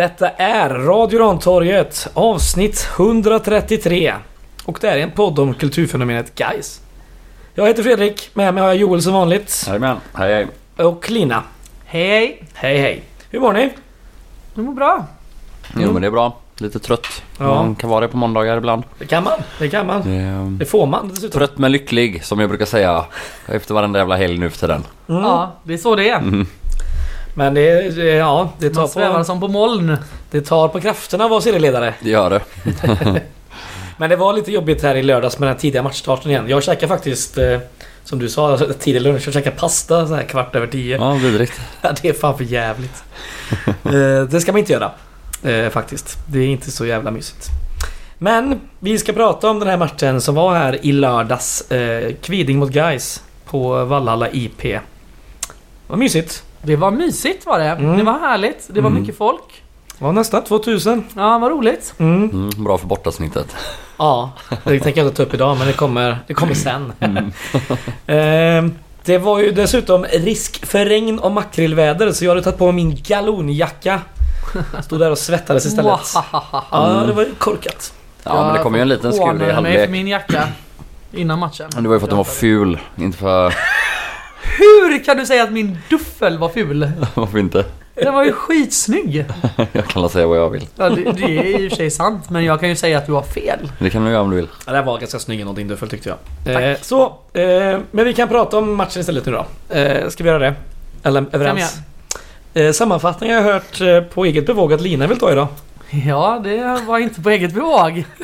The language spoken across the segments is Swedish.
Detta är Radio Rantorget avsnitt 133. Och det är en podd om kulturfenomenet Guys. Jag heter Fredrik, med mig har jag Joel som vanligt. Jajamän, hej hej. Och Lina. Hej! Hej hej. Hur mår ni? Det mår bra. Jo men det är bra. Lite trött. Ja. Man kan vara det på måndagar ibland. Det kan man. Det kan man. Det är, Det får man dessutom. trött men lycklig som jag brukar säga. Efter varenda jävla helg nu för tiden. Mm. Ja, det är så det är. Men det, det, ja, det tar, Man svävar på, som på moln. det tar på krafterna att vara serieledare. Det gör det. Men det var lite jobbigt här i lördags med den tidiga matchstarten igen. Jag käkade faktiskt, eh, som du sa, alltså, tidig lunch. Jag käkade pasta så här kvart över tio. Ja, vidrigt. Det är fan för jävligt. Eh, det ska man inte göra. eh, faktiskt. Det är inte så jävla mysigt. Men vi ska prata om den här matchen som var här i lördags. Kviding mot Guys på Vallhalla IP. Vad mysigt. Det var mysigt var det. Mm. Det var härligt. Det var Mm. mycket folk. Det var nästan 2000. Ja, vad roligt. Mm. Mm, bra för bortasnittet. Ja, det tänker jag inte ta upp idag men det kommer, det kommer sen. Eh, det var ju dessutom risk för regn och makrillväder så jag hade tagit på mig min galonjacka. Stod där och svettades istället. Ja, det var ju korkat. Ja men det kom ju en liten skur i Jag hånade mig för halvlek. min jacka innan matchen. Men det var ju för att den var ful. Inte för... Hur kan du säga att min duffel var ful? Varför inte? Den var ju skitsnygg. Jag kan säga vad jag vill. Ja, det, det är i och för sig sant, men jag kan ju säga att du har fel. Det kan du göra om du vill. Ja, det här var ganska snygg ändå din duffel tyckte jag. Eh, så, eh, men vi kan prata om matchen istället nu då. Eh, ska vi göra det? Eller överens? Eh, sammanfattning har jag hört eh, på eget bevåg att Lina vill ta idag. Ja, det var inte på eget bevåg.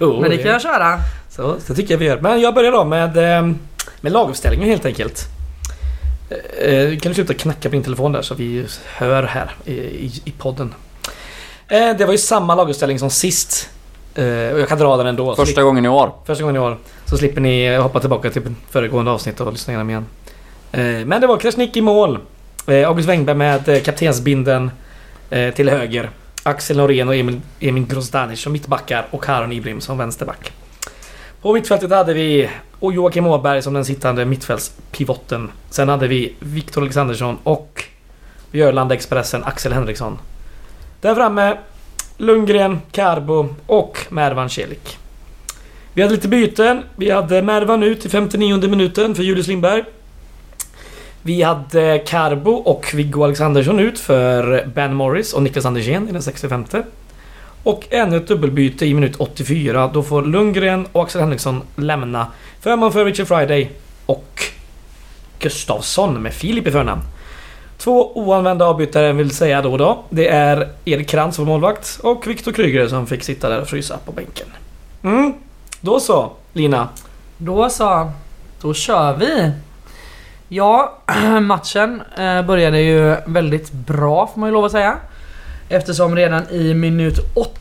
Jo, Men det kan jag köra. Så, så tycker jag vi gör. Men jag börjar då med, eh, med laguppställningen helt enkelt. Eh, kan du sluta knacka på din telefon där så vi hör här i, i, podden. Eh, det var ju samma laguppställning som sist. Eh, och jag kan dra den ändå. Första gången i år. Första gången i år. Så slipper ni hoppa tillbaka till föregående avsnitt och lyssna igenom igen. Eh, Men det var Krasniqi i mål. Eh, August Wengberg med eh, kaptensbinden eh, till höger. Axel Norén och Emil, Emil Grozdanic som mittbackar och Haron Ibrim som vänsterback. På mittfältet hade vi och Joakim Åberg som den sittande mittfältspivotten. Sen hade vi Viktor Alexandersson och Björland-Expressen Axel Henriksson. Där framme Lundgren, Carbo och Mervan Celik. Vi hade lite byten. Vi hade Mervan ut i 59 minuten för Julius Lindberg. Vi hade Carbo och Viggo Alexandersson ut för Ben Morris och Niklas Andersén i den 65. Och ännu ett dubbelbyte i minut 84. Då får Lundgren och Axel Henriksson lämna förman för Richard Friday och Gustavsson med Filip i förnamn. Två oanvända avbytare vill säga då och då. Det är Erik Krantz som var målvakt och Viktor Kryger som fick sitta där och frysa på bänken. Mm, då så Lina. Då så. Då kör vi. Ja, matchen eh, började ju väldigt bra får man ju lov att säga. Eftersom redan i minut 8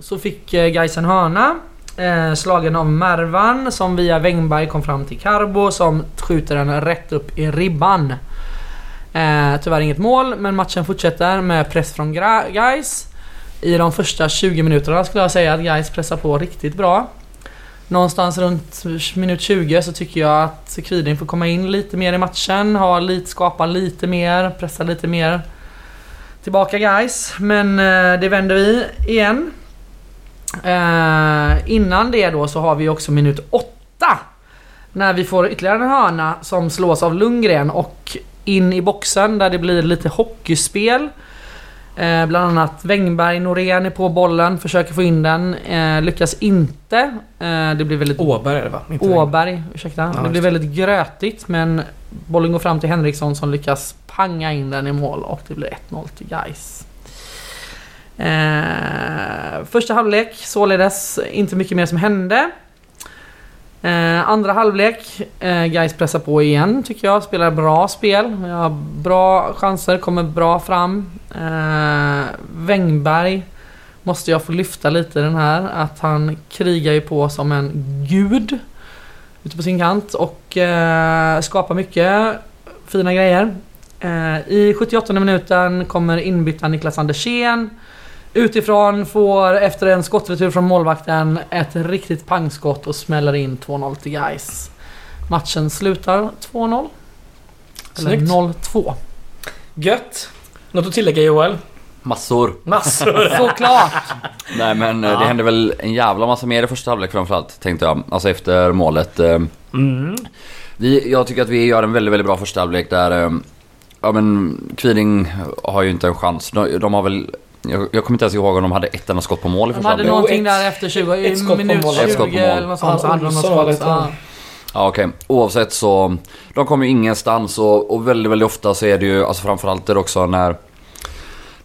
så fick eh, Gais en hörna. Eh, slagen av Mervan som via Wengberg kom fram till Carbo som skjuter den rätt upp i ribban. Eh, tyvärr inget mål men matchen fortsätter med press från Gais. I de första 20 minuterna skulle jag säga att Gais pressar på riktigt bra. Någonstans runt minut 20 så tycker jag att Kviding får komma in lite mer i matchen, ha lite, skapa lite mer, pressa lite mer. Tillbaka guys, men eh, det vänder vi igen. Eh, innan det då så har vi också minut 8. När vi får ytterligare en hörna som slås av Lundgren och in i boxen där det blir lite hockeyspel. Eh, bland annat Wengberg, Norén är på bollen, försöker få in den, eh, lyckas inte. Eh, det blir väldigt... Åberg är det va? Inte Åberg, ursäkta. Ja, det blir väldigt grötigt men bollen går fram till Henriksson som lyckas panga in den i mål och det blir 1-0 till Gais. Eh, första halvlek således inte mycket mer som hände. Eh, andra halvlek, eh, Gais pressar på igen tycker jag, spelar bra spel. Vi har bra chanser, kommer bra fram. Eh, Wengberg måste jag få lyfta lite den här, att han krigar ju på som en gud ute på sin kant och eh, skapar mycket fina grejer. Eh, I 78 minuten kommer inbytta Niklas Andersén Utifrån får efter en skottretur från målvakten ett riktigt pangskott och smäller in 2-0 till Gais. Matchen slutar 2-0. Eller Snyggt. 0-2. Gött! Något att tillägga Joel? Massor. Massor. Såklart! Nej men eh, Ja. det hände väl en jävla massa mer i första halvlek framförallt tänkte jag. Alltså efter målet. eh, Mm. Vi, jag tycker att vi gör en väldigt, väldigt bra första halvlek där... eh, Ja men Kviding har ju inte en chans. De, de har väl... Jag, jag kommer inte ens ihåg om de hade ett enda skott på mål i De första hade halvlek. någonting där efter 20, ett skott på minut mål. 20 Ett skott på mål. eller något sånt. Så Ja, hade de något hade skott. Ja. Ja okej, oavsett så... De kommer ju ingenstans och, och väldigt, väldigt ofta så är det ju, alltså framförallt är det också när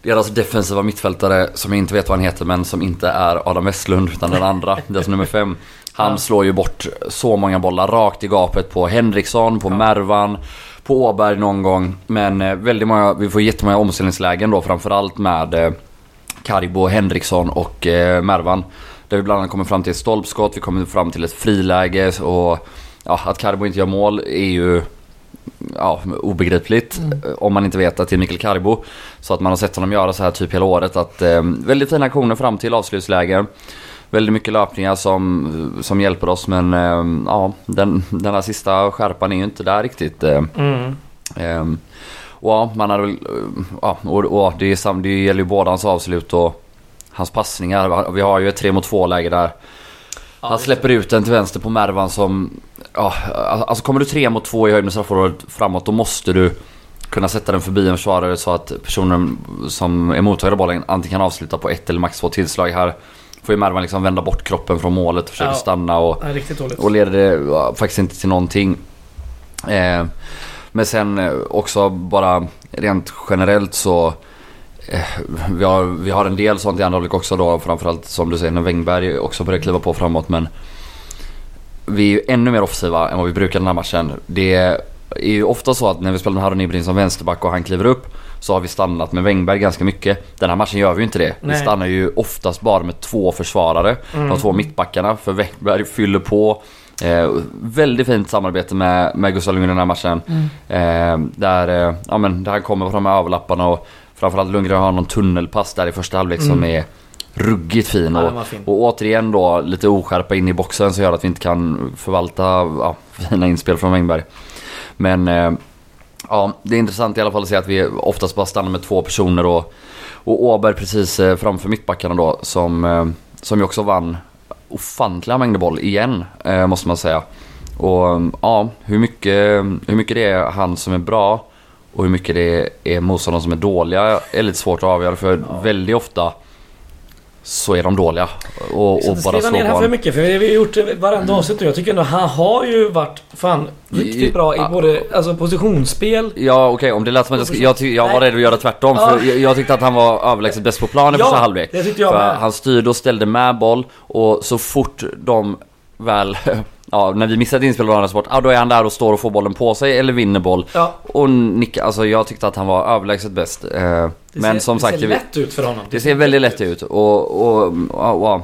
deras defensiva mittfältare, som jag inte vet vad han heter men som inte är Adam Westlund utan den andra, deras nummer fem. Han Ja. slår ju bort så många bollar rakt i gapet på Henriksson, på Mervan, på Åberg någon gång. Men eh, väldigt många, vi får jättemånga omställningslägen då framförallt med eh, Karibo, Henriksson och eh, Mervan. Där vi bland annat kommer fram till ett stolpskott, vi kommer fram till ett friläge och ja, att Karibo inte gör mål är ju ja, obegripligt Mm. om man inte vet att det är Mikael Karibo. Så att man har sett honom göra så här typ hela året. Att, eh, väldigt fina aktioner fram till avslutslägen. Väldigt mycket löpningar som, som hjälper oss men eh, ja, den, den här sista skärpan är ju inte där riktigt. Eh, Mm. Och ja, man hade väl... eh, Ja, och, och det, är sam, det gäller ju båda hans avslut och hans passningar. Vi har ju ett 3 mot 2 läge där. Han släpper ut den till vänster på Mervan som... Ja, alltså kommer du 3 mot 2 i höjd med straffområdet framåt då måste du kunna sätta den förbi en försvarare så att personen som är mottagare av bollen antingen kan avsluta på ett eller max två tillslag. Här får ju Mervan liksom vända bort kroppen från målet, försöker Ja. stanna och och leder det ja, faktiskt inte till någonting. Eh, men sen eh, också bara rent generellt så eh, vi, har, vi har en del sånt i andra halvlek också då framförallt som du säger när Wängberg också börjar kliva på framåt men vi är ju ännu mer offensiva än vad vi brukar den här matchen. Det är ju ofta så att när vi spelar med Harry Nybring som vänsterback och han kliver upp så har vi stannat med Wängberg ganska mycket. Den här matchen gör vi ju inte det. Vi Nej. stannar ju oftast bara med två försvarare. Mm. De två mittbackarna för Wängberg fyller på. Eh, väldigt fint samarbete med, med Gustav Lundgren i den här matchen. Mm. Eh, där, eh, ja, men, där han kommer från de här överlapparna och framförallt Lundgren har någon tunnelpass där i första halvlek som Mm. är ruggigt fin. Och, fin. och återigen då lite oskärpa in i boxen som gör att vi inte kan förvalta ja, fina inspel från Wängberg. Men eh, ja, det är intressant i alla fall att se att vi oftast bara stannar med två personer och, och Åberg precis eh, framför mittbackarna då som, eh, som ju också vann ofantliga mängder boll igen eh, måste man säga. Och eh, ja, hur mycket, hur mycket det är han som är bra och hur mycket det är motståndarna som är dåliga är lite svårt att avgöra för väldigt ofta så är de dåliga och, och bara slår ner här för mycket för vi har gjort det varenda avsnitt nu. Jag tycker ändå han har ju varit fan riktigt bra i både alltså, positionsspel. Ja okej, om det lät som att jag, jag, jag var rädd att göra tvärtom Ja. för jag, jag tyckte att han var överlägset bäst på plan i Ja, första halvlek. det tyckte jag För med. han styrde och ställde med boll och så fort de väl, ja när vi missade inspel och sport, ja då är han där och står och får bollen på sig eller vinner boll. Ja, Och nickar, alltså jag tyckte att han var överlägset bäst. Eh, det men ser, som det sagt, ser lätt ut för honom. det ser väldigt lätt ut och, och, och, och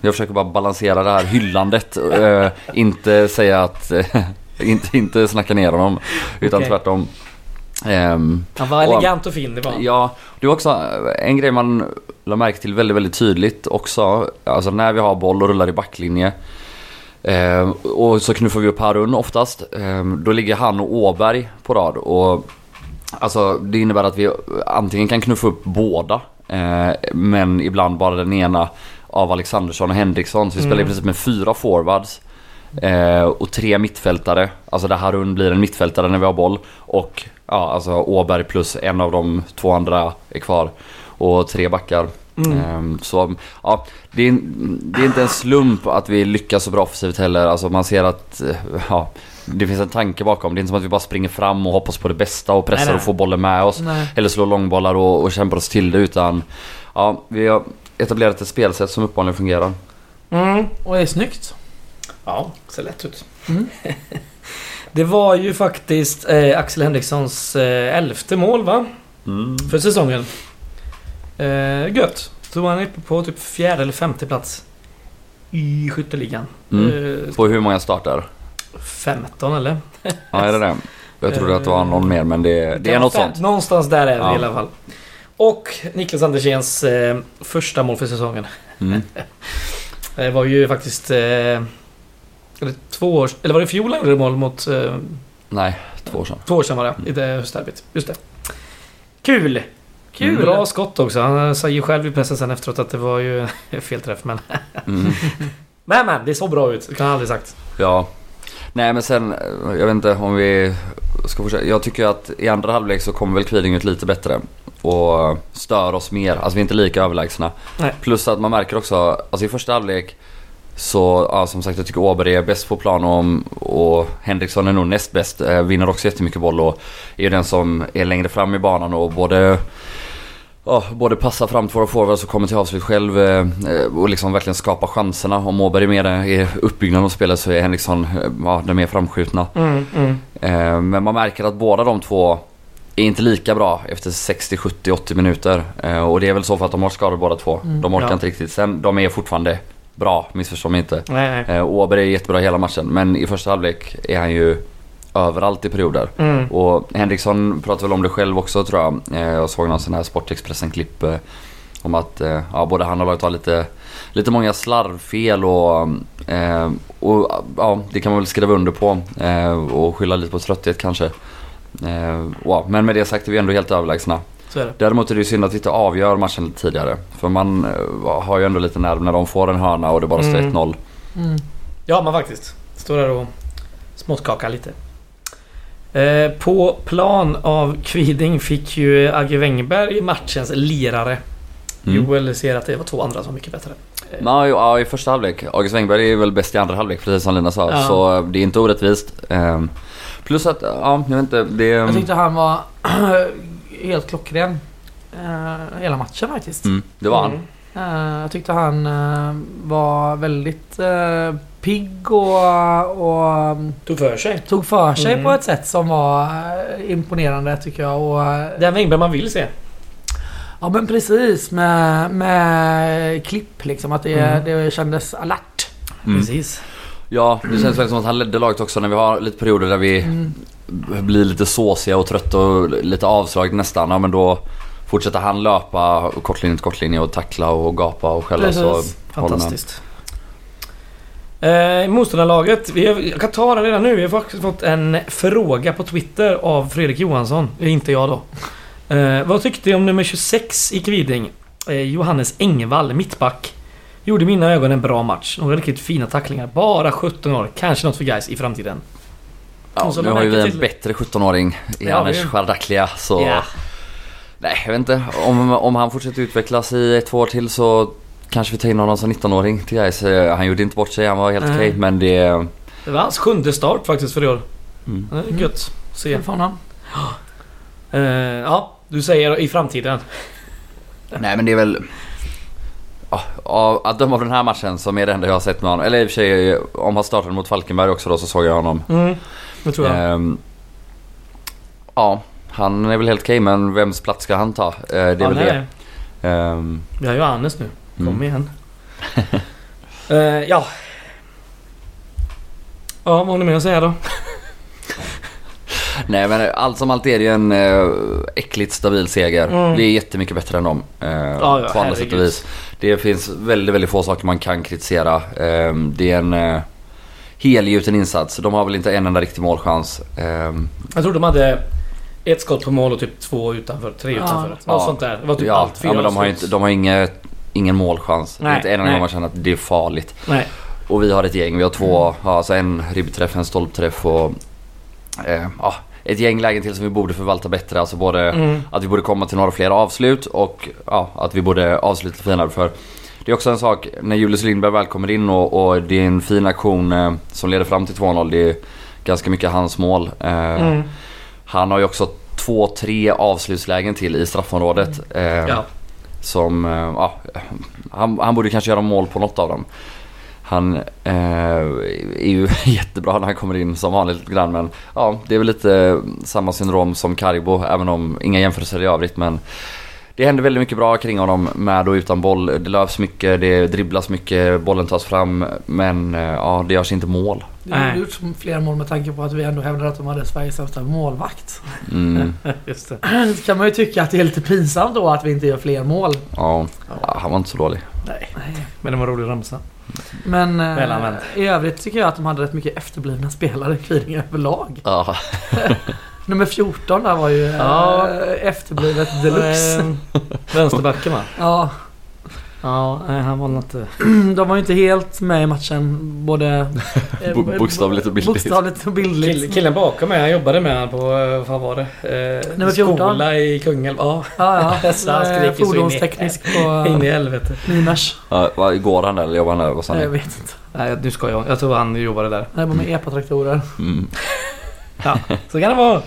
jag försöker bara balansera det här hyllandet. eh, inte säga att, eh, inte, inte snacka ner honom. Utan Okej. tvärtom. Ehm, Han var Och- elegant och fin, det var. Ja, det var också en grej man la märke till väldigt, väldigt tydligt också. Alltså när vi har boll och rullar i backlinje. Eh, och så knuffar vi upp Harun oftast. Eh, då ligger han och Åberg på rad. Och, alltså det innebär att vi antingen kan knuffa upp båda. Eh, men ibland bara den ena av Alexandersson och Henriksson. Så vi spelar i Mm. princip med fyra forwards. Eh, och tre mittfältare. Alltså där Harun blir en mittfältare när vi har boll. Och ja, alltså Åberg plus en av de två andra är kvar. Och tre backar. Mm. Ehm, så ja, det är, det är inte en slump att vi lyckas så bra offensivt heller. Alltså man ser att eh, ja, det finns en tanke bakom. Det är inte som att vi bara springer fram och hoppas på det bästa och pressar Nej, nej. och får bollen med oss. Nej. Eller slår långbollar och, och kämpar oss till det utan ja, vi har etablerat ett spelsätt som uppenbarligen fungerar. Mm. Och är snyggt. Ja, ser lätt ut. Mm. Det var ju faktiskt eh, Axel Henrikssons eh, elfte mål va? För säsongen. Eh, gött. Så han är uppe på typ fjärde eller femte plats. I skytteligan. Mm. Eh, På hur många startar? 15 eller? Ja, är det det? Jag trodde att det var någon mer men det, det är något sånt. Någonstans där är det Ja. i alla fall. Och Niklas Andersens eh, första mål för säsongen. Mm. Det var ju faktiskt... Eh, eller två år... Eller var det i fjol han gjorde mål mot... Eh, Nej, två år sedan. två år sedan var det. I det höstderbyt. Just det. Kul! Kul! Bra skott också. Han sa ju själv i pressen sen efteråt att det var ju fel träff men... Mm. Men men, det såg bra ut. Det kan jag aldrig sagt. Ja. Nej men sen, jag vet inte om vi ska fortsätta. Jag tycker att i andra halvlek så kommer väl Kviding ut lite bättre. Och stör oss mer. Alltså vi är inte lika överlägsna. Nej. Plus att man märker också, alltså i första halvlek så, ja, som sagt jag tycker Åberg är bäst på plan och, och Henriksson är nog näst bäst. Eh, vinner också jättemycket boll och är den som är längre fram i banan och både Ja, både passa fram till våra forwards och kommer till avslut själv eh, och liksom verkligen skapa chanserna. Om Åberg är med i uppbyggnaden av spelet så är Henriksson eh, ja, den mer framskjutna. Mm, mm. Eh, men man märker att båda de två är inte lika bra efter 60, 70, 80 minuter. Eh, och det är väl så för att de har skador båda två. Mm. De orkar Ja. inte riktigt. Sen, de är fortfarande bra, missförstå mig inte. Nej, nej. Eh, Åberg är jättebra hela matchen men i första halvlek är han ju överallt i perioder. Mm. Och Henriksson pratar väl om det själv också tror jag. Eh, Jag såg någon sån här Sportexpressen-klipp eh, om att eh, ja, både han och laget har lite, lite många slarvfel och, eh, och ja, det kan man väl skriva under på. Eh, och skylla lite på trötthet kanske. Ja, men med det sagt är vi ändå helt överlägsna. Så är det. Däremot är det ju synd att vi inte avgör matchen lite tidigare. För man eh, har ju ändå lite nerv när de får en hörna och det bara står Mm. 1-0. Mm. Ja men faktiskt. Står där och småskakar lite. Eh, på plan av Kviding fick ju Agge Wengberg matchens lirare. Mm. Joel ser att det var två andra som var mycket bättre. Eh, Ja, jo, ja, i första halvlek. August Wengberg är väl bäst i andra halvlek precis som Lina sa. Ja. Så eh, det är inte orättvist. Plus att, ja, jag vet inte. Det... Jag tyckte han var helt klockren. eh, hela matchen faktiskt. Mm, det var han. Mm. Eh, jag tyckte han eh, var väldigt uh, pigg och, och Tog för sig. tog för sig Mm. på ett sätt som var imponerande tycker jag. Och, Den Wengberg man vill se. ja men precis med, med klipp liksom. Att det, Mm. det kändes alert. Mm. Precis. Ja, det känns väl som att han ledde laget också när vi har lite perioder där vi Mm. Blir lite såsiga och trötta och lite avslag nästan. Ja, men då fortsätter han löpa kortlinje till kortlinje och tackla och gapa och skälla. Så. Fantastiskt. Eh, motståndarlaget. Vi har, jag kan ta den redan nu. Vi har faktiskt fått en fråga på Twitter av Fredrik Johansson. Det är inte jag då. Eh, vad tyckte ni om nummer 26 i Kviding? Eh, Johannes Engvall, mittback. Gjorde mina ögon en bra match. Några riktigt fina tacklingar. Bara 17 år. Kanske något för guys i framtiden. Ja, nu har ju vi en till- bättre 17-åring i Ja, Anders Chardaklia. Så Ja. nej, jag vet inte. Om, om han fortsätter utvecklas i ett, två år till så kanske vi tar in honom som 19-åring till guys. Eh, Han gjorde inte bort sig, han var helt okej. men det... Det var hans sjunde start faktiskt för i år. Mm. Det är Mm. gött att se. För honom. Eh, ja, du säger i framtiden. Nej men det är väl... Ja, att döma av den här matchen som är det enda jag har sett med honom. Eller i och för sig om han startade mot Falkenberg också då så såg jag honom. Mm, det tror jag. Ehm, ja, han är väl helt okej men vems plats ska han ta? Eh, det är Ja, väl nej. det. Ehm, Vi har ju Hannes nu. Kom Mm. igen. Eh, ja. Ja, vad har ni mer att säga då? nej men allt som allt är det ju en äh, äckligt stabil seger. Mm. Vi är jättemycket bättre än dem. Uh, Ja, ja, på andra sätt och herregud. vis. Det finns väldigt, väldigt få saker man kan kritisera. Ehm, det är en uh, helgjuten insats. De har väl inte en enda riktig målchans. Ehm, Jag tror de hade ett skott på mål och typ två utanför, tre Ja. utanför. Något Ja. sånt där. Det var typ ja, allt. ja, men de har, inte, de har inget, ingen målchans. Det är Nej, inte en enda gång man känner att det är farligt. Nej. Och vi har ett gäng. Vi har två, Mm. alltså en ribbträff, en stolpträff och eh, ja, ett gäng lägen till som vi borde förvalta bättre. Alltså både Mm. att vi borde komma till några fler avslut och ja, att vi borde avsluta finare. För det är också en sak när Julius Lindberg väl kommer in och, och det är en fin aktion eh, som leder fram till 2-0. Det är ganska mycket hans mål. Eh, Mm. Han har ju också två, tre avslutslägen till i straffområdet. Eh, Ja. som, eh, ja, han, han borde kanske göra mål på något av dem. Han eh, är ju jättebra när han kommer in som vanligt grann men ja, det är väl lite samma syndrom som Karibo även om inga jämförelser i övrigt men det händer väldigt mycket bra kring honom med och utan boll. Det löps mycket, det dribblas mycket, bollen tas fram men eh, ja, det görs inte mål. Det har gjort flera mål med tanke på att vi ändå hävdar att de hade Sveriges sämsta målvakt. Mm, Just det. Så kan man ju tycka att det är lite pinsamt då att vi inte gör fler mål. ja, ja, han var inte så dålig. Nej. Men det var en rolig ramsa. Men eh, i övrigt tycker jag att de hade rätt mycket efterblivna spelare i Kviding överlag. Ja, Nummer 14 där var ju Ja. eh, efterblivet deluxe. Eh, Vänsterbacken va? Ja, Ja, nej, han var inte... de var ju inte helt med i matchen. Både... eh, Bo- bokstavligt och bildligt. Bokstavligt och bildligt. Kill, killen bakom mig, han jobbade med han på, vad var det? Eh, Nummer 14. Skola i Kungälv. Ja, Ja, ja. Så han skriker in Fordonsteknisk in på i helvete. Nymers. Ja, går han eller jobbar han där? Nej, Jag vet inte. Nej, nu ska jag. Jag tror han jobbade där. Det var med epatraktorer. Mm. Ja, så kan det vara.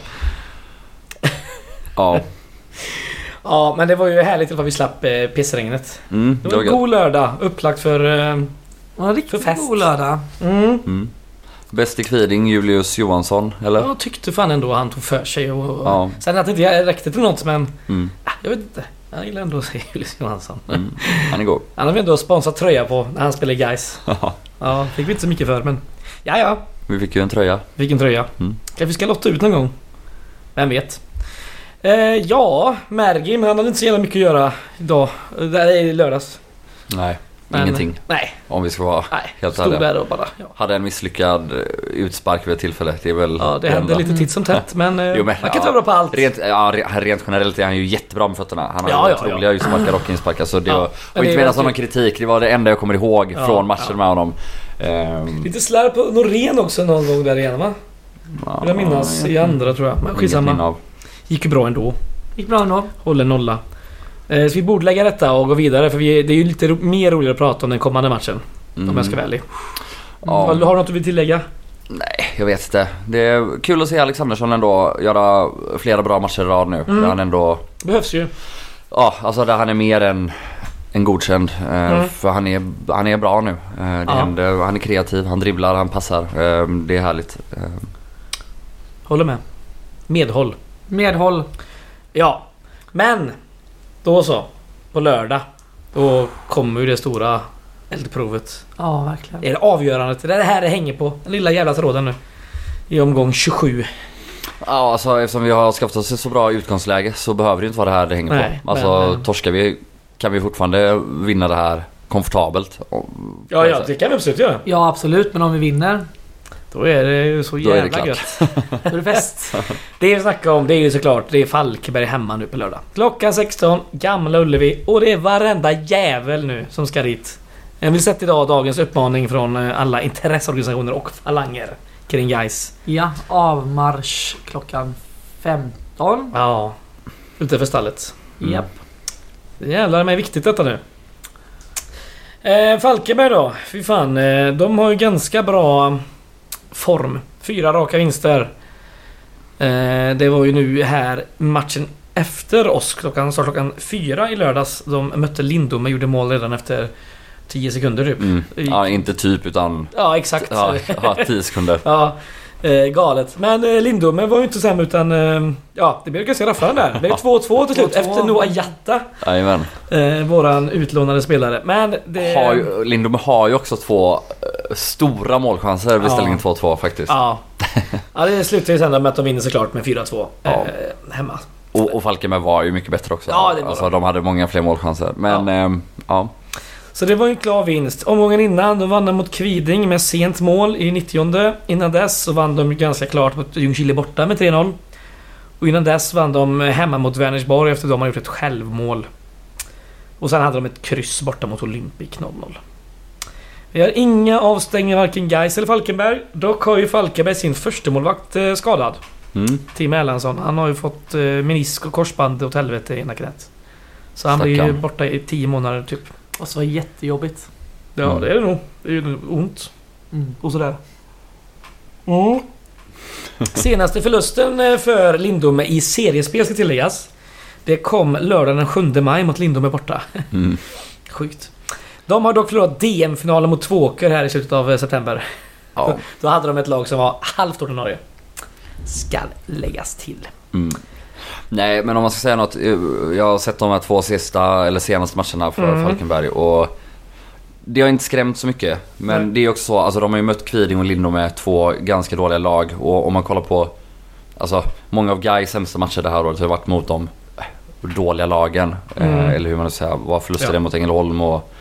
Ja, Ja, men det var ju härligt att vi slapp eh, pissregnet. mm, Det det var en god lördag, upplagt för... Eh, Ja, riktigt För fest. god lördag. mm. Mm. Bäst i Kviding, Julius Johansson, eller? Jag tyckte fan ändå han tog för sig och... Ja. Sen att det inte räckte till något men... Mm. ah, Jag vet inte. Jag gillar ändå att se Julius Johansson. Mm. Han är god. Han har vi ändå sponsrat tröja på när han spelar i Gais. Ja, Ja, fick vi inte så mycket för men... Ja, ja. Vi fick ju en tröja. Vilken tröja. Mm. Kanske vi ska lotta ut någon gång. Vem vet. Eh, ja, Mergim han hade inte så jävla mycket att göra idag. Det är i lördags. Nej, Men- ingenting. Nej, Om vi ska vara nej. Helt Stod ärliga. där och bara... Ja, Hade en misslyckad eh, utspark vid ett tillfälle. Det är väl ja det händer enda. lite titt som tätt men, eh, Jo, men, man kan inte ja. vara bra på allt. Rent, ja, re- rent generellt är han ju jättebra med fötterna. Han har Ja, ju ja, otroliga utsparkar och insparkar. Så det var, Men och inte menat som någon kritik. Det var det enda jag kommer ihåg från matchen med honom. Ehm, Lite slarv på Norén också någon gång där igen va? ja, Vill jag minnas i andra tror jag. Men skitsamma. Gick ju bra ändå. Gick bra ändå. Håller nolla. Eh, så vi borde lägga detta och gå vidare för vi, det är ju lite ro, mer roligare att prata om den kommande matchen. Om jag ska vara ärlig. Ja. Har, har du något du vill tillägga? Nej, jag vet inte. Det är kul att se Alexandersson ändå göra flera bra matcher i rad nu. Mm. Där han ändå... Behövs ju. Ja, alltså där han är mer än, än godkänd. Eh, Mm. För han är, han är bra nu. Eh, det Ja. händer, han är kreativ, han dribblar, han passar. Eh, det är härligt. Eh, Håller med. Medhåll. Medhåll. Ja. Men. Då så. På lördag. Då kommer ju det stora eldprovet. Ja, verkligen. Det är det avgörandet. Det är det här det hänger på. Den lilla jävla tråden nu. I omgång 27. Ja, alltså eftersom vi har skaffat oss ett så bra utgångsläge så behöver det inte vara det här det hänger Nej, på. Alltså men- torskar vi kan vi fortfarande vinna det här komfortabelt. Ja, ja, det kan vi absolut göra. Ja, absolut. Men om vi vinner, Då är det ju så Då är det jävla klart. gött. då är det fest. Det vi snackar om det är ju såklart det är Falkenberg hemma nu på lördag. Klockan 16, Gamla Ullevi och det är varenda jävel nu som ska dit. Jag vill sätta idag dagens uppmaning från eh, alla intresseorganisationer och falanger kring guys. Ja, avmarsch klockan 15. Ja, utanför stallet. Mm. Japp. Det jävlar mig viktigt detta nu. Eh, Falkenberg då? Fy fan. Eh, de har ju ganska bra form. Fyra raka vinster. Eh, det var ju nu här matchen efter oss klockan, så klockan fyra i lördags. De mötte Lindom och gjorde mål redan efter 10 sekunder typ. Mm. Ja, inte typ utan Ja exakt. ja, ja, 10 sekunder. Ja, eh, galet. Men eh, Lindome var ju inte sämre utan... Eh, ja, det blev ganska rafflande där. Det blev 2-2 till slut 2-2. efter Noah Jatta. Jajamän. Eh, våran utlånade spelare. Men det... Har ju, Lindom har ju också två eh, stora målchanser vid Ja. ställningen 2-2 faktiskt. Ja. ja, det slutar ju sen med att de vinner såklart med 4-2 Ja. eh, hemma. Och, och Falkenberg var ju mycket bättre också. Ja, det var alltså de. de hade många fler målchanser. Men ja. ja. Så det var en klar vinst. Omgången innan, de vann de mot Kviding med sent mål i 90 Innan dess så vann de ganska klart mot Ljungskile borta med 3-0. Och innan dess vann de hemma mot Vänersborg efter att de hade gjort ett självmål. Och sen hade de ett kryss borta mot Olympic 0-0. Vi har inga avstängningar varken Gais eller Falkenberg. Dock har ju Falkenberg sin första målvakt eh, skadad. Mm. Tim Erlandsson. Han har ju fått eh, menisk och korsband åt helvete i ena knät. Så han blir ju Stackarn. borta i 10 månader typ. Och så jättejobbigt. Ja, Mm. det är det nog. Det är ju ont. Mm. Och sådär. Mm. Senaste förlusten eh, för Lindome i seriespel ska tilläggas. Det kom lördagen den 7 maj mot Lindome borta. Mm. Sjukt. De har dock förlorat DM-finalen mot Tvååker här i slutet av eh, september. Ja. Då hade de ett lag som var halvt ordinarie. Skall läggas till. Mm. Nej, men om man ska säga något. eh, Jag har sett de här två sista, eller senaste matcherna för Mm. Falkenberg och det har inte skrämt så mycket. Men Nej. det är också så, alltså de har ju mött Kviding och Lindom med två ganska dåliga lag och om man kollar på Alltså många av Gais sämsta matcher det här året har varit mot de eh, dåliga lagen. Mm. Eh, eller hur man ska säga, var förluster Ja. mot Ängelholm och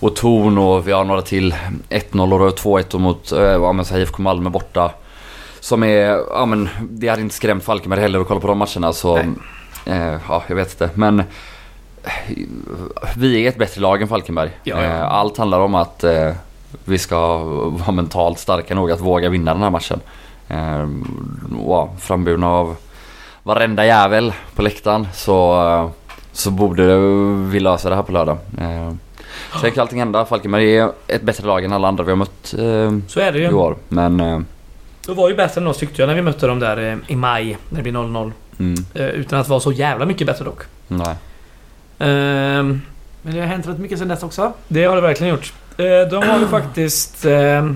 och Torn och vi har några till. 1-0 och 2-1 mot eh, IFK Malmö borta. Som är, ja men det hade inte skrämt Falkenberg heller att kolla på de matcherna så, eh, ja jag vet inte. Men eh, vi är ett bättre lag än Falkenberg. Ja, ja. Eh, allt handlar om att eh, vi ska vara mentalt starka nog att våga vinna den här matchen. Eh, wow, framburna av varenda jävel på läktaren så, eh, så borde vi lösa det här på lördag. Eh, sen kan allting hända. Falkenberg är ett bättre lag än alla andra vi har mött eh, Så är det i ju. år. Men De var ju bättre än oss tyckte jag när vi mötte dem där eh, i maj. När det blir 0-0. mm, Eh, Utan att vara så jävla mycket bättre dock. nej. Ehm, Men det har hänt rätt mycket sen dess också. Det har det verkligen gjort. Eh, De har ju faktiskt... eh,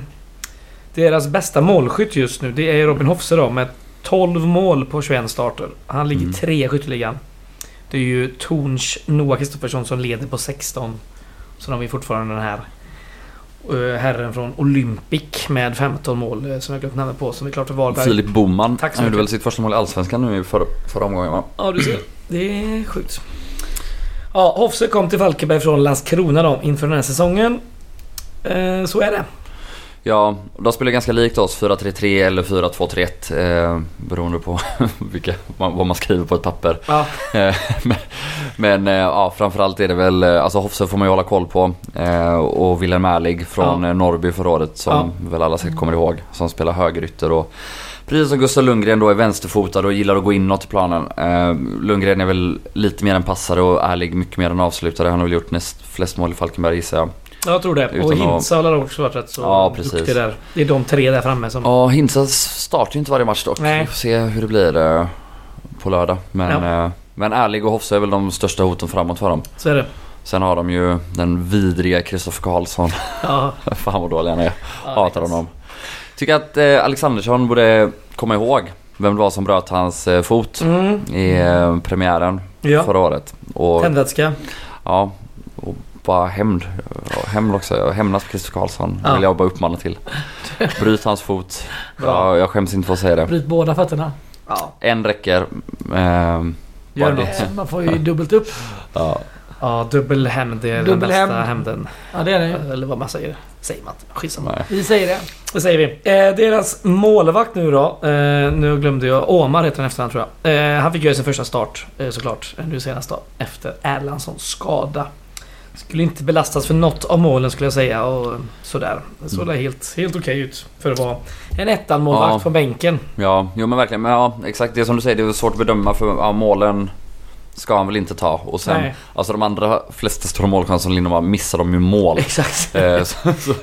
Deras bästa målskytt just nu, det är Robin Hofse då med 12 mål på 21 starter. Han ligger Mm. tre i skytteligan. Det är ju Torns Noah Kristoffersson som leder på 16. Så har vi fortfarande den här herren från Olympic med 15 mål eh, som jag glömt namnet på som är klart för Varberg. Filip Boman Tack så han gjorde mycket. väl sitt första mål i Allsvenskan nu i förra, förra omgången va? Ja, du ser. Det är sjukt. Ja, Hofse kom till Falkenberg från Landskrona då inför den här säsongen. Eh, så är det. Ja, de spelar ganska likt oss. 4-3-3 eller 4-2-3-1. Eh, beroende på vilka, vad man skriver på ett papper. Ja, Eh, men men eh, ja, framförallt är det väl, eh, alltså Hofse får man ju hålla koll på. Eh, och Wilhelm Erlig från Ja. eh, Norrby förra året som Ja. väl alla säkert kommer ihåg. Som spelar högerytter och precis som Gustav Lundgren då är vänsterfotad och gillar att gå inåt i planen. Eh, Lundgren är väl lite mer en passare och Erlig mycket mer en avslutare. Han har väl gjort näst flest mål i Falkenberg gissar jag. Jag tror det. Utan och Hintsa har också varit rätt så Ja, precis. duktig där. Det är de tre där framme som... Ja, Hintsa startar ju inte varje match dock. Nej. Vi får se hur det blir eh, på lördag. Men, eh, men Erlig och Hofse är väl de största hoten framåt för dem. Så är det. Sen har de ju den vidriga Kristoffer Karlsson. Ja, Fan vad dålig han är. ja, Hatar honom. Tycker att eh, Alexandersson borde komma ihåg vem det var som bröt hans eh, fot Mm. i eh, premiären Ja. förra året. Och Tändvätska. ja, bara hämnd. Hämnd också. Hämnas på Kristoffer Karlsson. Ja. vill jag bara uppmana till. Bryt hans fot. Bra. Ja, jag skäms inte för att säga det. Bryt båda fötterna. Ja. En räcker. Ehm, Gör något. det. Eh, Man får ju dubbelt upp. Ja. Ja, dubbel hämnd är den Dubbel bästa hämnd. hämnden. Ja det är det. Eller vad man säger. Säger man inte. Skitsamma. Nej. Vi säger det. Det säger vi. Eh, deras målvakt nu då. Eh, nu glömde jag. Omar heter han efter tror jag. Eh, han fick göra sin första start eh, såklart. eh, Nu senast då. Efter Erlandssons skada. Skulle inte belastas för något av målen skulle jag säga. Och sådär. Det såg Mm. helt, helt okej ut. För att vara en ettan-målvakt Ja. på bänken. Ja, jo men verkligen. Men ja, exakt det som du säger. Det är svårt att bedöma för ja, målen ska han väl inte ta. Och sen, Nej. alltså de andra flesta stora målchanserna Lindemann missar de ju mål. Exakt. Eh, så, så,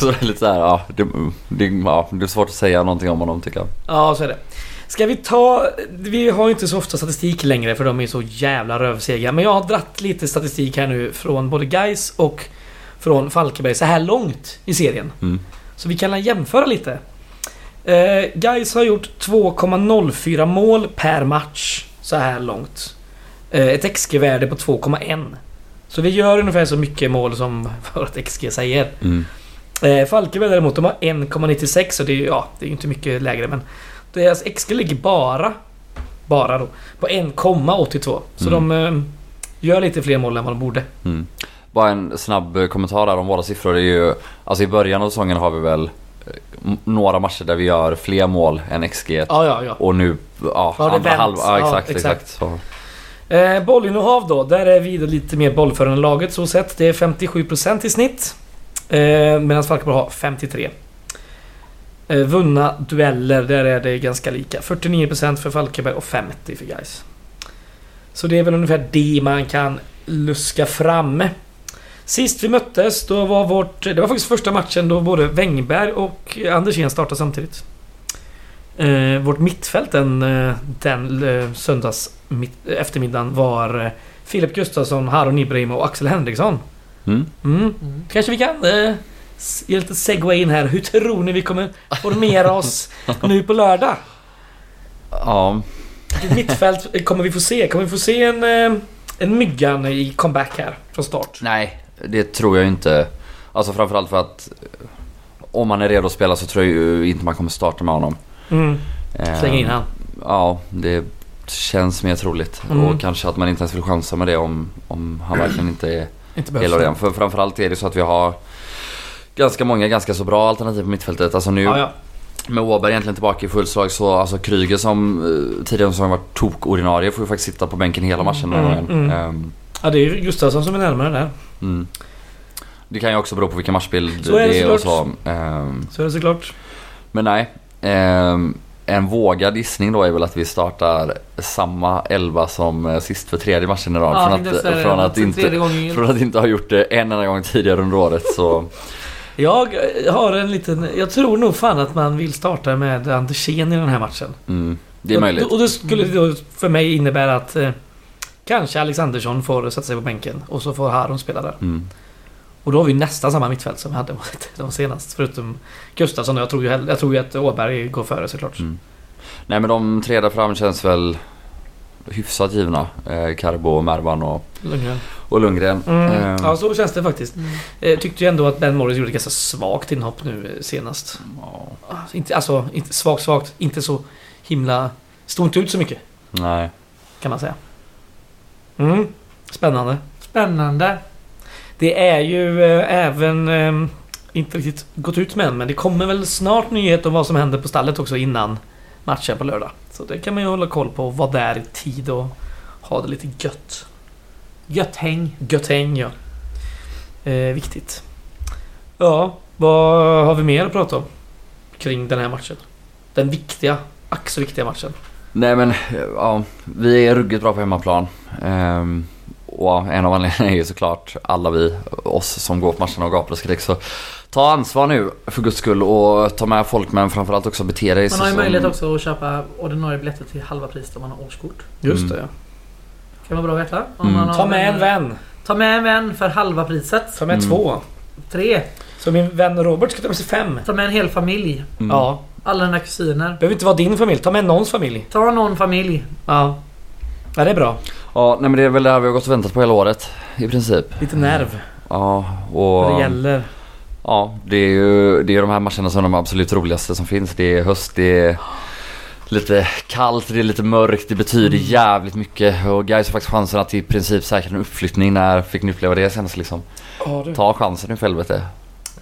så det är lite såhär, ja det, det, ja det är svårt att säga någonting om honom tycker jag. Ja, så är det. Ska vi ta... Vi har ju inte så ofta statistik längre för de är så jävla rövsega. Men jag har dratt lite statistik här nu från både Geis och från Falkenberg så här långt i serien. Mm. Så vi kan jämföra lite. Eh, Geis har gjort 2,04 mål per match så här långt. Eh, ett XG-värde på 2,1. Så vi gör ungefär så mycket mål som vårt XG säger. Mm. Eh, Falkenberg däremot, de har 1,96 och det är ju ja, det är ju inte mycket lägre men deras XG ligger bara, bara då, på 1,82. Så Mm. de eh, gör lite fler mål än vad de borde. Mm. Bara en snabb eh, kommentar där om våra siffror. Det är ju, alltså i början av säsongen har vi väl eh, några matcher där vi gör fler mål än XG. Ja, ja, ja. Och nu, ja, Ja, andra halvan. Ja, Ja, exakt, exakt. exakt. Så. Eh, bollinnehav då, där är vi lite mer bollförande laget så sett. Det är 57% i snitt. Eh, Medan Falkenberg har 53. Eh, vunna dueller, där är det ganska lika. 49% för Falkenberg och 50% för Gais. Så det är väl ungefär det man kan luska fram. Sist vi möttes, då var vårt... Det var faktiskt första matchen då både Wängberg och Andersén startade samtidigt. Eh, vårt mittfält den, eh, den eh, söndags mitt, eftermiddagen var Filip Gustafsson, Harun Ibrahim och Axel Henriksson. Mm. Mm. Kanske vi kan eh, ge lite segway in här. Hur tror ni vi kommer formera oss nu på lördag? Ja, Vilket mittfält kommer vi få se? Kommer vi få se en, eh, en Myggan i comeback här från start? nej det tror jag inte. Alltså framförallt för att eh, om man är redo att spela så tror jag ju inte man kommer starta med honom. Mm. Eh, Släng in han. Ja, det känns mer troligt. Mm. Och kanske att man inte ens vill chansa med det om, om han verkligen inte är Inte hela behövs. den. För framförallt är det så att vi har ganska många ganska så bra alternativ på mittfältet. Alltså nu, Ja, ja. med Åberg egentligen tillbaka i full slag så alltså Kryger som eh, tidigare som varit tok-ordinarie får ju faktiskt sitta på bänken hela matchen. Mm, mm. Ehm, Ja, det är ju Gustafsson som är närmare där. mm. Det kan ju också bero på vilken matchbild Så är det det är och så. Ehm, Så är det såklart. Men nej. Ehm, en vågad gissning då är väl att vi startar samma elva som eh, sist för tredje matchen i rad. Ja, från, att, från, att inte, från att inte ha gjort det en enda gång tidigare under året så... Jag eh, har en liten... Jag tror nog fan att man vill starta med Andersén i den här matchen. Mm, det är möjligt. Och, och det skulle då för mig innebära att eh, kanske Alexandersson får sätta sig på bänken och så får Haron spela där. Mm. Och då har vi nästan samma mittfält som vi hade mot de senast. Förutom Gustafsson. Jag tror ju, jag tror ju att Åberg går före såklart. Mm. Nej men de tre där fram känns väl hyfsat givna. Eh, Karbo, Mervan och, Lundgren. och Lundgren. Mm. Ehm, Ja, så känns det faktiskt. Mm. Eh, tyckte ju ändå att Ben Morris gjorde ett ganska svagt inhopp nu eh, senast. ja, Alltså, inte, alltså, inte svagt, svagt. Inte så himla... Stod inte ut så mycket, nej. kan man säga. Mm. Spännande. Spännande. Det är ju eh, även... Eh, inte riktigt gått ut med än, men det kommer väl snart nyhet om vad som händer på stallet också innan matchen på lördag. Så det kan man ju hålla koll på. Vara där i tid och ha det lite gött. Gött häng. Gött häng, ja. Eh, viktigt. Ja, vad har vi mer att prata om? Kring den här matchen. Den viktiga, ack så viktiga matchen. Nej men ja, vi är ruggigt bra på hemmaplan. Ehm, och en av anledningarna är ju såklart alla vi, oss som går på matcherna och gapar och skriker. Så ta ansvar nu för guds skull och ta med folk men framförallt också bete dig Man har ju som- möjlighet också att köpa ordinarie biljetter till halva priset om man har årskort. Just Mm. det, ja. Kan vara bra att veta. Om Mm. man har Ta med en vän. Ta med en vän för halva priset. Ta med Mm. två. Tre. Så min vän Robert ska ta med sig fem. Ta med en hel familj. Mm. Ja. Alla dina kusiner. Behöver inte vara din familj. Ta med någons familj. Ta någon familj. Ja. Ja, det är bra. Ja, nej men det är väl det här vi har gått och väntat på hela året. I princip. Lite nerv. Ja, Vad det och... gäller. Ja, det är ju det är de här matcherna som är de absolut roligaste som finns. Det är höst, det är lite kallt, det är lite mörkt, det betyder Mm. jävligt mycket. Och guys har faktiskt chansen att i princip säkra en uppflyttning. När fick ni uppleva det senast liksom? Ja, du. Ta chansen nu för helvete.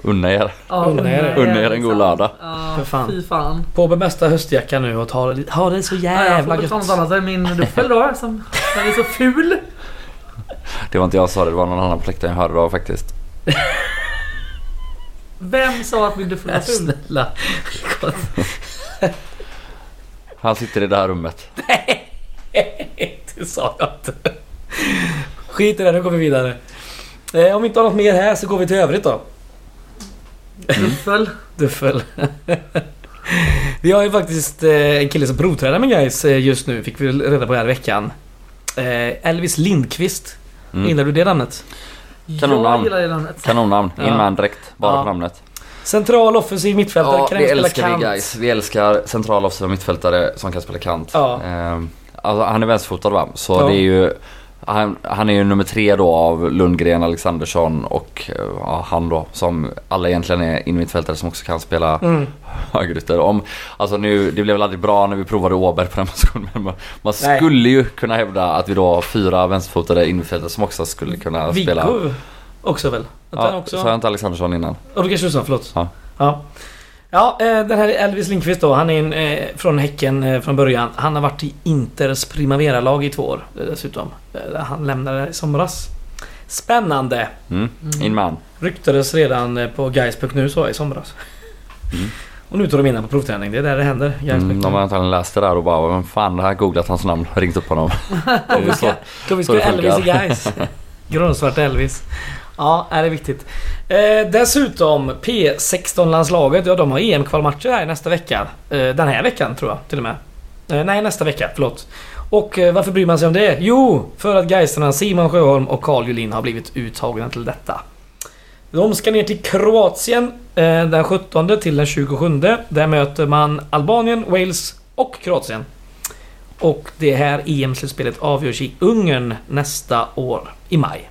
Unna er. Ja, Unna er. Unna er en god lördag. Ja, För fan. Fy fan. På med bästa höstjacka nu och ta det, ha det så Ja, jag jävla får gött. annat än min duffel då. Som, den är så ful. Det var inte jag som sa det, det var någon annan på läktaren jag hörde då faktiskt. Vem sa att min duffel var Nej, ful? snälla. Han sitter i det här rummet. det sa jag inte. Skit i det, nu går vi vidare. Eh, om vi inte har något mer här så går vi till övrigt då. Duffel. Duffel. vi har ju faktiskt eh, en kille som provtränar med guys eh, just nu, fick vi reda på här i veckan. Elvis Lindqvist. Mm. Gillar du det namnet? Kanonnamn. Jag namnet. Kanonnamn, in Ja. man direkt. Bara Ja. på namnet. Central offensiv mittfältare, Ja, kan det även spela älskar vi kant. guys. Vi älskar centrala offensiva mittfältare som kan spela kant. Ja. Ehm, alltså, han är vänsterfotad va? Så Ja. det är ju... Han, han är ju nummer tre då av Lundgren, Alexandersson och eh, ja, han då som alla egentligen är innermittfältare som också kan spela Mm. högerytter. Om, alltså nu, det blev väl aldrig bra när vi provade Åberg på den positionen men man, man skulle ju kunna hävda att vi då har fyra vänsterfotade innermittfältare som också skulle kunna spela. Viggo också väl? Att Ja, också... sa jag inte Alexandersson innan? Ja, du kanske sa, förlåt. Ja. Ja, ja eh, den här Elvis Lindqvist då, han är en, eh, från Häcken eh, från början. Han har varit i Inters Primavera-lag i två år dessutom. Han lämnade i somras. Spännande! Mm. Mm. In man. Ryktades redan på Gais.nu så i somras. Mm. Och nu tar de in honom på provträning. Det är där det händer. Mm, de har antagligen läst det där och bara vem fan det här googlat hans namn och ringt upp honom. Det är ju så. Då vi så ska det Elvis i. Gais. Grundsvart Elvis. Ja, är det är viktigt. Eh, dessutom P16-landslaget, ja de har EM-kvalmatcher här nästa vecka. Eh, den här veckan tror jag till och med. Eh, nej, nästa vecka, förlåt. Och eh, varför bryr man sig om det? Jo, för att Geisterna Simon Sjöholm och Carl Julin har blivit uttagna till detta. De ska ner till Kroatien eh, den 17 till den 27. Där möter man Albanien, Wales och Kroatien. Och det här EM-slutspelet avgörs i Ungern nästa år, i maj.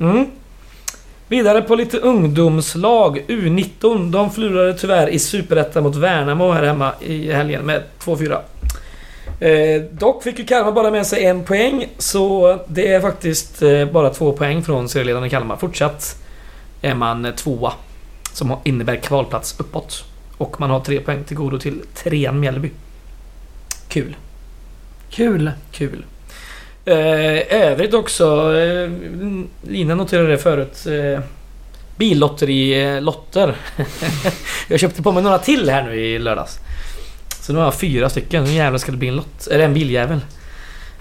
Mm. Vidare på lite ungdomslag. U19. De förlorade tyvärr i Superettan mot Värnamo här hemma i helgen med 2-4. Eh, dock fick ju Kalmar bara med sig en poäng, så det är faktiskt eh, bara två poäng från serieledaren Kalmar. Fortsatt är man tvåa, som innebär kvalplats uppåt. Och man har tre poäng till godo till trean Mjällby. Kul. Kul. Kul. Eh, övrigt också, eh, Lina noterade det förut. Eh, Billotteri-lotter. jag köpte på mig några till här nu i lördags. Så nu har jag fyra stycken. Nu jävlar ska det bli en lott. Eller en biljävel.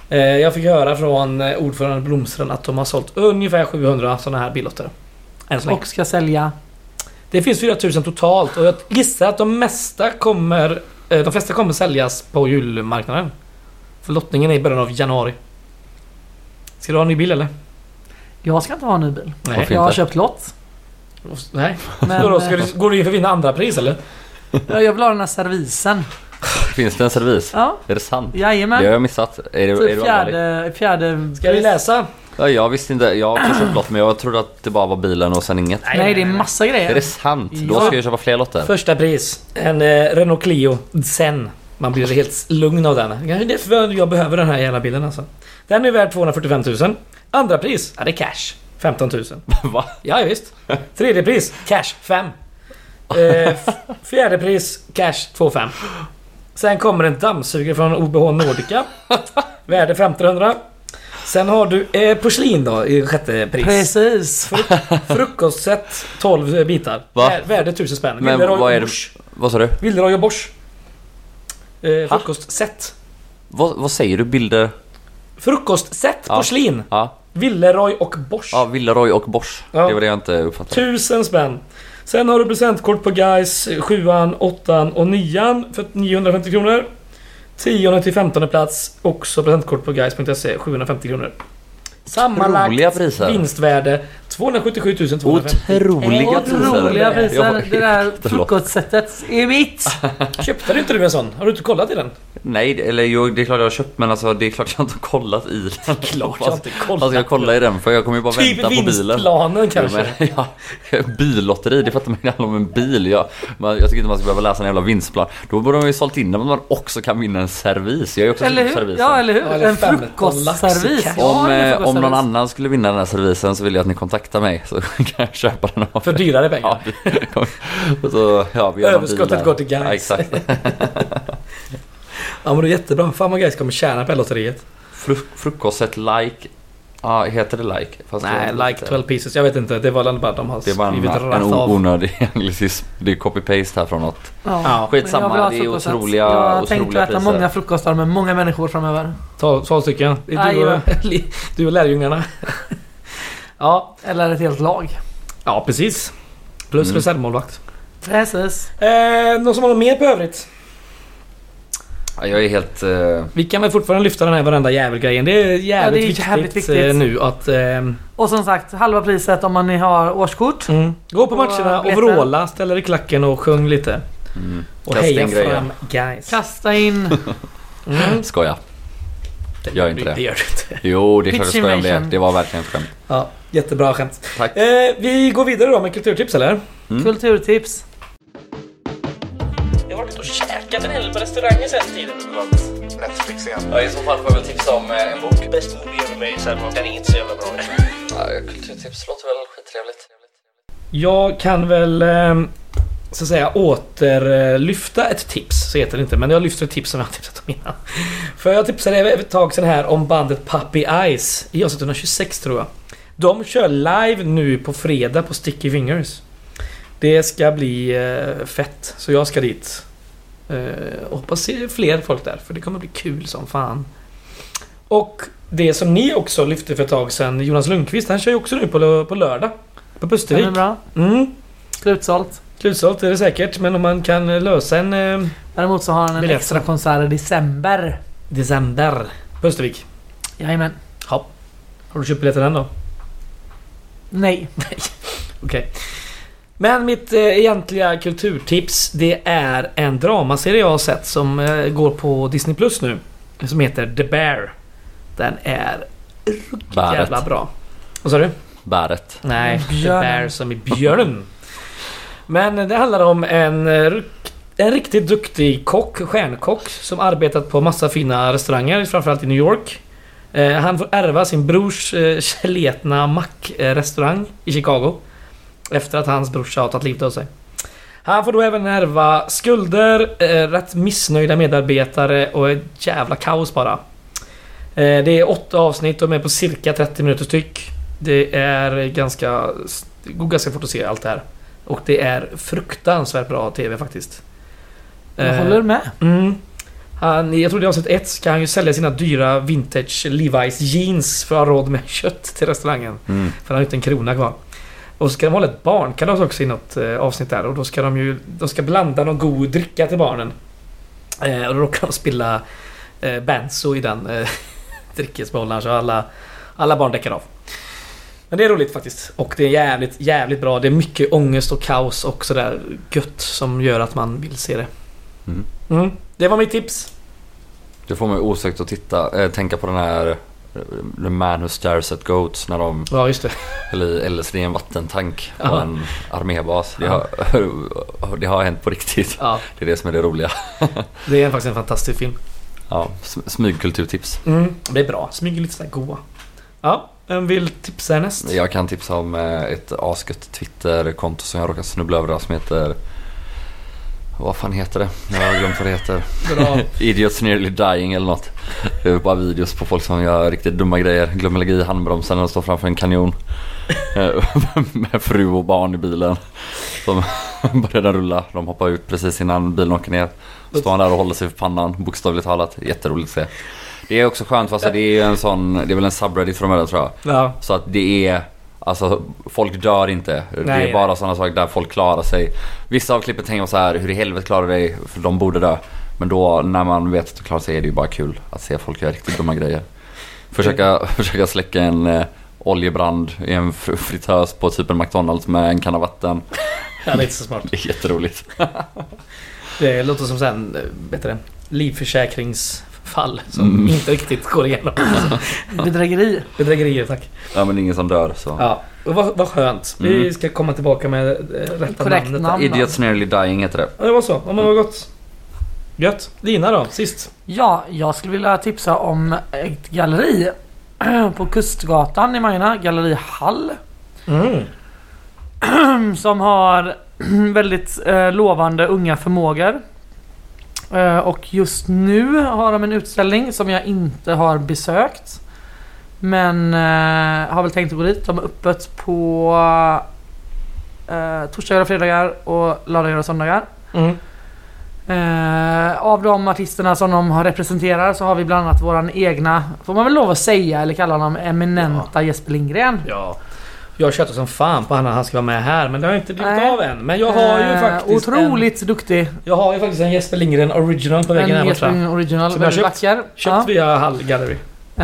Eh, jag fick höra från eh, ordförande Blomstrand att de har sålt ungefär 700 sådana här billotter. Och ska sälja. Det finns 4000 totalt och jag gissar att de mesta kommer... eh, De flesta kommer säljas på julmarknaden. För lottningen är i början av januari. Ska du ha en ny bil eller? Jag ska inte ha en ny bil. Fint Jag har det. köpt lott. Nej. Men, Vadå, ska eh, du, går du in för att vinna andra pris eller? Ja, Jag vill ha den här servisen. Finns det en servis? Ja, Är det sant? Det jajamän. har jag missat. Är, det, är Typ du allvarlig? fjärde, fjärde... Ska vi läsa? Ja, jag visste inte. Jag har också köpt lott men jag trodde att det bara var bilen och sen inget. Nej, det är massa grejer. Är det sant? Då ska jag köpa fler lotter. Första pris. En eh, Renault Clio Zen. Man blir helt lugn av den. Kanske därför jag behöver den här jävla bilen alltså. Den är värd 245 000. Andra pris? Ja, det är cash. 15 000. Va? Ja, visst. Tredje pris? Cash 5. Eh, fjärde pris? Cash 2,5. Sen kommer en dammsugare från OBH Nordica. Värde 1500. Sen har du eh, porslin då i sjätte pris. Precis. Frukostset 12 bitar. Va? Vär- Värde 1000 spänn. Men Villeroy vad är det-. Vad sa du? Villeroy och Bosch. Eh, frukostset. Vad, vad säger du? Bilder? Frukostset Ja. porslin. Ja. Villeroy och Bosch. Ja, Villeroy och Bosch. Ja. Det var det jag inte uppfattade. Tusen spänn. Sen har du presentkort på Guys 7 8 och 9 för 950 kronor. 10 till 15 plats. Också presentkort på guys.se 750 kronor. Sammanlagt priser. vinstvärde 277 250. Otroliga priser. Roliga Jag priser. Det där frukostsättet är mitt. Köpte du inte du en sån? Har du inte kollat i den? Nej, det- eller jo, det är klart jag har köpt men alltså det är klart jag inte har kollat i den. Klart jag inte kollat. Ska jag kolla i den? För jag kommer ju bara Typ vänta på bilen. vinstplanen kanske. Jo, men, ja, billotteri, det fattar man ju handlar om en bil. Jag, man, jag tycker inte man ska behöva läsa en jävla vinstplan. Då borde de ju sålt in den att man också kan vinna en servis. Jag är också Eller hur? servisen. Ja, eller hur? Ja, eller En 15 frukostservis. Ja, Om, eh, om någon annan skulle vinna den här servisen så vill jag att ni kontaktar mig så kan jag köpa den av För dyrare pengar. Ja, och så, ja, vi Överskottet går till Guys. Ja, exakt. Ja men det är jättebra. Fan vad Guys kommer tjäna på lotteriet. Fru- frukostet like. Ja, heter det like? Fast Nej, like inte. 12 pieces. Jag vet inte. Det var bara de har Det är bara en, skrivit en av. onödig anglicism. Det är copy-paste här från något. Ja, skitsamma, det är otroliga- Jag har otroliga tänkt äta priser. många frukostar med många människor framöver. 12, 12 stycken. Det är du och, du och lärjungarna. Ja, Eller ett helt lag. ja, precis. Plus Mm. reservmålvakt. Precis. Eh, någon som har något mer på övrigt? Ja, jag är helt... Eh, Vi kan väl fortfarande lyfta den här varenda jävelgrejen. Det är jävligt, Ja, det är viktigt, jävligt viktigt. eh, nu att... Eh, Och som sagt, halva priset om man har årskort. mm, gå på matcherna och vråla, ställ er i klacken och sjung lite. mm, Och kasta heja fram guys. Kasta in Mm. Skoja. Gör inte det. Det gör du inte. Jo, det är klart jag skojar om det. Det var verkligen skämt. Ja, jättebra skämt. Tack. Eh, vi går vidare då med kulturtips eller? Mm. kulturtips. Jag har varit och käkat en hel på restauranger sen tiden. Netflix igen. Ja, I så fall får jag väl tipsa om eh, en bok. Bäst movie ever made, så här, den är inte så jävla bra. Ja, kulturtips låter väl skittrevligt. Jag kan väl eh, så att säga återlyfta ett tips, så heter det inte. Men jag lyfter ett tips som jag har tipsat om innan. För jag tipsade ett tag sedan här om bandet Puppy Eyes i avsnitt 126 tror jag. De kör live nu på fredag på Sticky Fingers. Det ska bli eh, fett, så jag ska dit. Eh, och hoppas se fler folk där, för det kommer bli kul som fan. Och det som ni också lyfte för ett tag sedan, Jonas Lundqvist, han kör ju också nu på, på lördag. På Pustervik. är bra. Mm. Slutsålt. Slutsålt är det säkert, men om man kan lösa en eh, Däremot så har han en Biljett. extra konsert i december. december på Östervik. Jajamän. Ja. Har du köpt biljetter än då? Nej. Okej. Men mitt eh, egentliga kulturtips det är en dramaserie jag har sett som eh, går på Disney Plus nu. Som heter The Bear. Den är ruggigt jävla bra. Vad sa du? Bäret. Nej, The Björnen. Bear som i björnen. Men det handlar om en, eh, en riktigt duktig kock, stjärnkock, som arbetat på massa fina restauranger, framförallt i New York. Eh, Han får ärva sin brors eh, Mack-restaurang i Chicago. Efter att hans brorsa har tagit livet av sig. Han får då även ärva skulder, eh, rätt missnöjda medarbetare och ett jävla kaos bara. Eh, det är åtta avsnitt och de är på cirka 30 minuter styck. Det är ganska... Det går ganska fort att se allt det här. Och det är fruktansvärt bra TV faktiskt. Jag håller med. Mm. Han, jag tror det är avsnitt ett ska han ju sälja sina dyra vintage Levi's jeans för att ha råd med kött till restaurangen. Mm. För han har inte en krona kvar. Och så ska de hålla ett barnkalas också i något eh, avsnitt där och då ska de ju... De ska blanda någon god dricka till barnen. Eh, och då råkar de spilla eh, benzo i den eh, dryckesbehållaren så alla, alla barn däckar av. Men det är roligt faktiskt. Och det är jävligt, jävligt bra. Det är mycket ångest och kaos och sådär gött som gör att man vill se det. Mm. Mm. Det var mitt tips. Det får mig osökt att titta, äh, tänka på den här eh, The Man Who Stares at Goats när de Ja, just det. häller LSD i en vattentank på Ja. en armébas. Det har, det har hänt på riktigt. Ja, Det är det som är det roliga. det är faktiskt en fantastisk film. Ja, sm- smygkulturtips. Mm. Det är bra. Smyger lite sådär goa. Ja, vem vill tipsa härnäst? Jag kan tipsa om eh, ett asgött Twitter-konto som jag råkat snubbla över som heter vad fan heter det? Jag har glömt vad det heter. Idiots nearly dying eller något. Det är bara videos på folk som gör riktigt dumma grejer. Glömmer lägga i handbromsen när de står framför en kanjon. Med fru och barn i bilen. Som börjar rulla. De hoppar ut precis innan bilen åker ner. Står han där och håller sig för pannan, bokstavligt talat. Jätteroligt att se. Det är också skönt fast det är en sån, det är väl en subreddit för de här tror jag. Ja. Så att det är Alltså folk dör inte. det Nej, är bara sådana saker där folk klarar sig. Vissa av klippen tänker så här, hur i helvete klarar du dig? För de borde dö. Men då när man vet att du klarar sig är det ju bara kul att se folk göra riktigt dumma grejer. Försöka, försöka släcka en eh, oljebrand i en fr- fritös på typ en McDonalds med en kanna vatten. ja, det är inte så smart. Det är jätteroligt. Det låter som sen, vet du livförsäkringsfall som Mm. inte riktigt går igenom. Bedrägeri. Bedrägerier, tack. Ja men ingen som dör så. Ja, och vad, vad skönt. Vi Mm. ska komma tillbaka med eh, rätta Korrekt namnet. namn. Idiots nearly dying heter det. Ja, det var så. Ja, men vad gott. Gött. Dina då, sist? Ja, jag skulle vilja tipsa om ett galleri på Kustgatan i Majorna. Galleri Hall. Mm. Som har väldigt eh, lovande unga förmågor. Eh, och just nu har de en utställning som jag inte har besökt. Men eh, har väl tänkt att gå dit. De är öppet på eh, torsdagar och fredagar och lördagar och söndagar. Mm. Eh, av de artisterna som de har representerar så har vi bland annat våran egna, får man väl lov att säga eller kalla honom, eminenta Jesper Lindgren. Ja. Jag tjötar som fan på han att han ska vara med här men det har inte blivit Nej. av än. Men jag har ju Eh, faktiskt Otroligt duktig. En, jag har ju faktiskt en Jesper Lindgren original på väggen En här borta. Lindgren original, Som jag köpt. vacker. Köpt via Hall Gallery. Ja.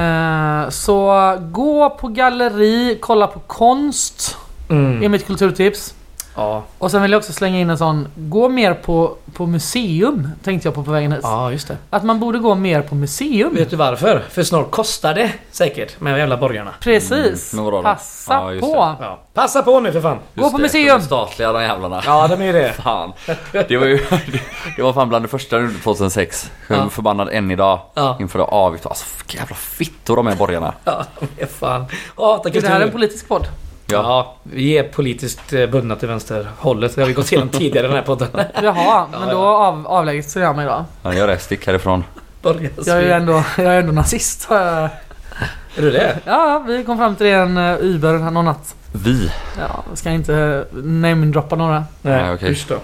Eh, så gå på galleri, kolla på konst. är Mm. mitt kulturtips. Ja. Och sen vill jag också slänga in en sån, gå mer på, på museum tänkte jag på på vägen hit. ja, just det. Att man borde gå mer på museum. Vet du varför? För snart kostar det säkert med de jävla borgarna. Precis. Mm, då? Passa Ja, just på. Ja. Passa på nu för fan! Gå på det, museum. De är statliga de jävlarna. Ja, de är ju det. Fan. Det var ju det var fan bland det första jag gjorde 2006. Jag är Ja. förbannad än idag. Ja. Inför det avgift. Alltså jävla fittor de är borgarna. Ja, de är fan. Hatar Är det här kultur. en politisk podd? Ja. vi är politiskt eh, bundna till vänsterhållet. Det har vi gått igenom tidigare i den här podden. Jaha, men Ja, då av, avlägsnar jag mig då. Han gör det. Stick härifrån. Jag är ju ändå, jag är ändå nazist. Är du det? Ja, vi kom fram till det en uh, Uber någon natt. Vi. Ja, jag ska inte namedroppa några. Nej, okej. Då.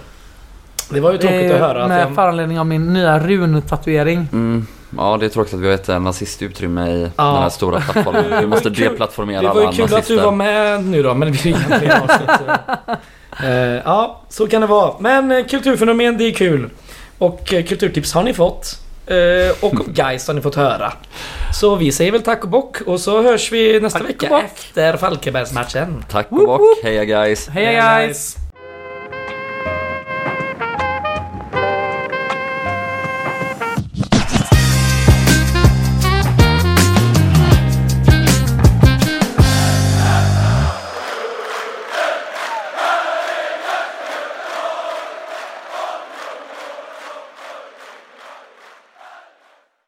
Det var ju tråkigt att höra att med jag... föranledning av min nya run-tatuering. Mm. Ja det är tråkigt att vi har ett eh, nazistutrymme i Ja. den här stora plattformen. Vi måste Det var ju kul. deplattformera Det alla var ju kul att du nazister. var med nu då, men inga fler avsnitt. så. Eh, Ja, så kan det vara. Men eh, kulturfenomen, det är kul. Och kulturtips har ni fått. Och guys har ni fått höra. Så vi säger väl tack och bock och så hörs vi nästa Tack vecka efter Falkenbergsmatchen. Tack och bock. Heja guys. Hej guys!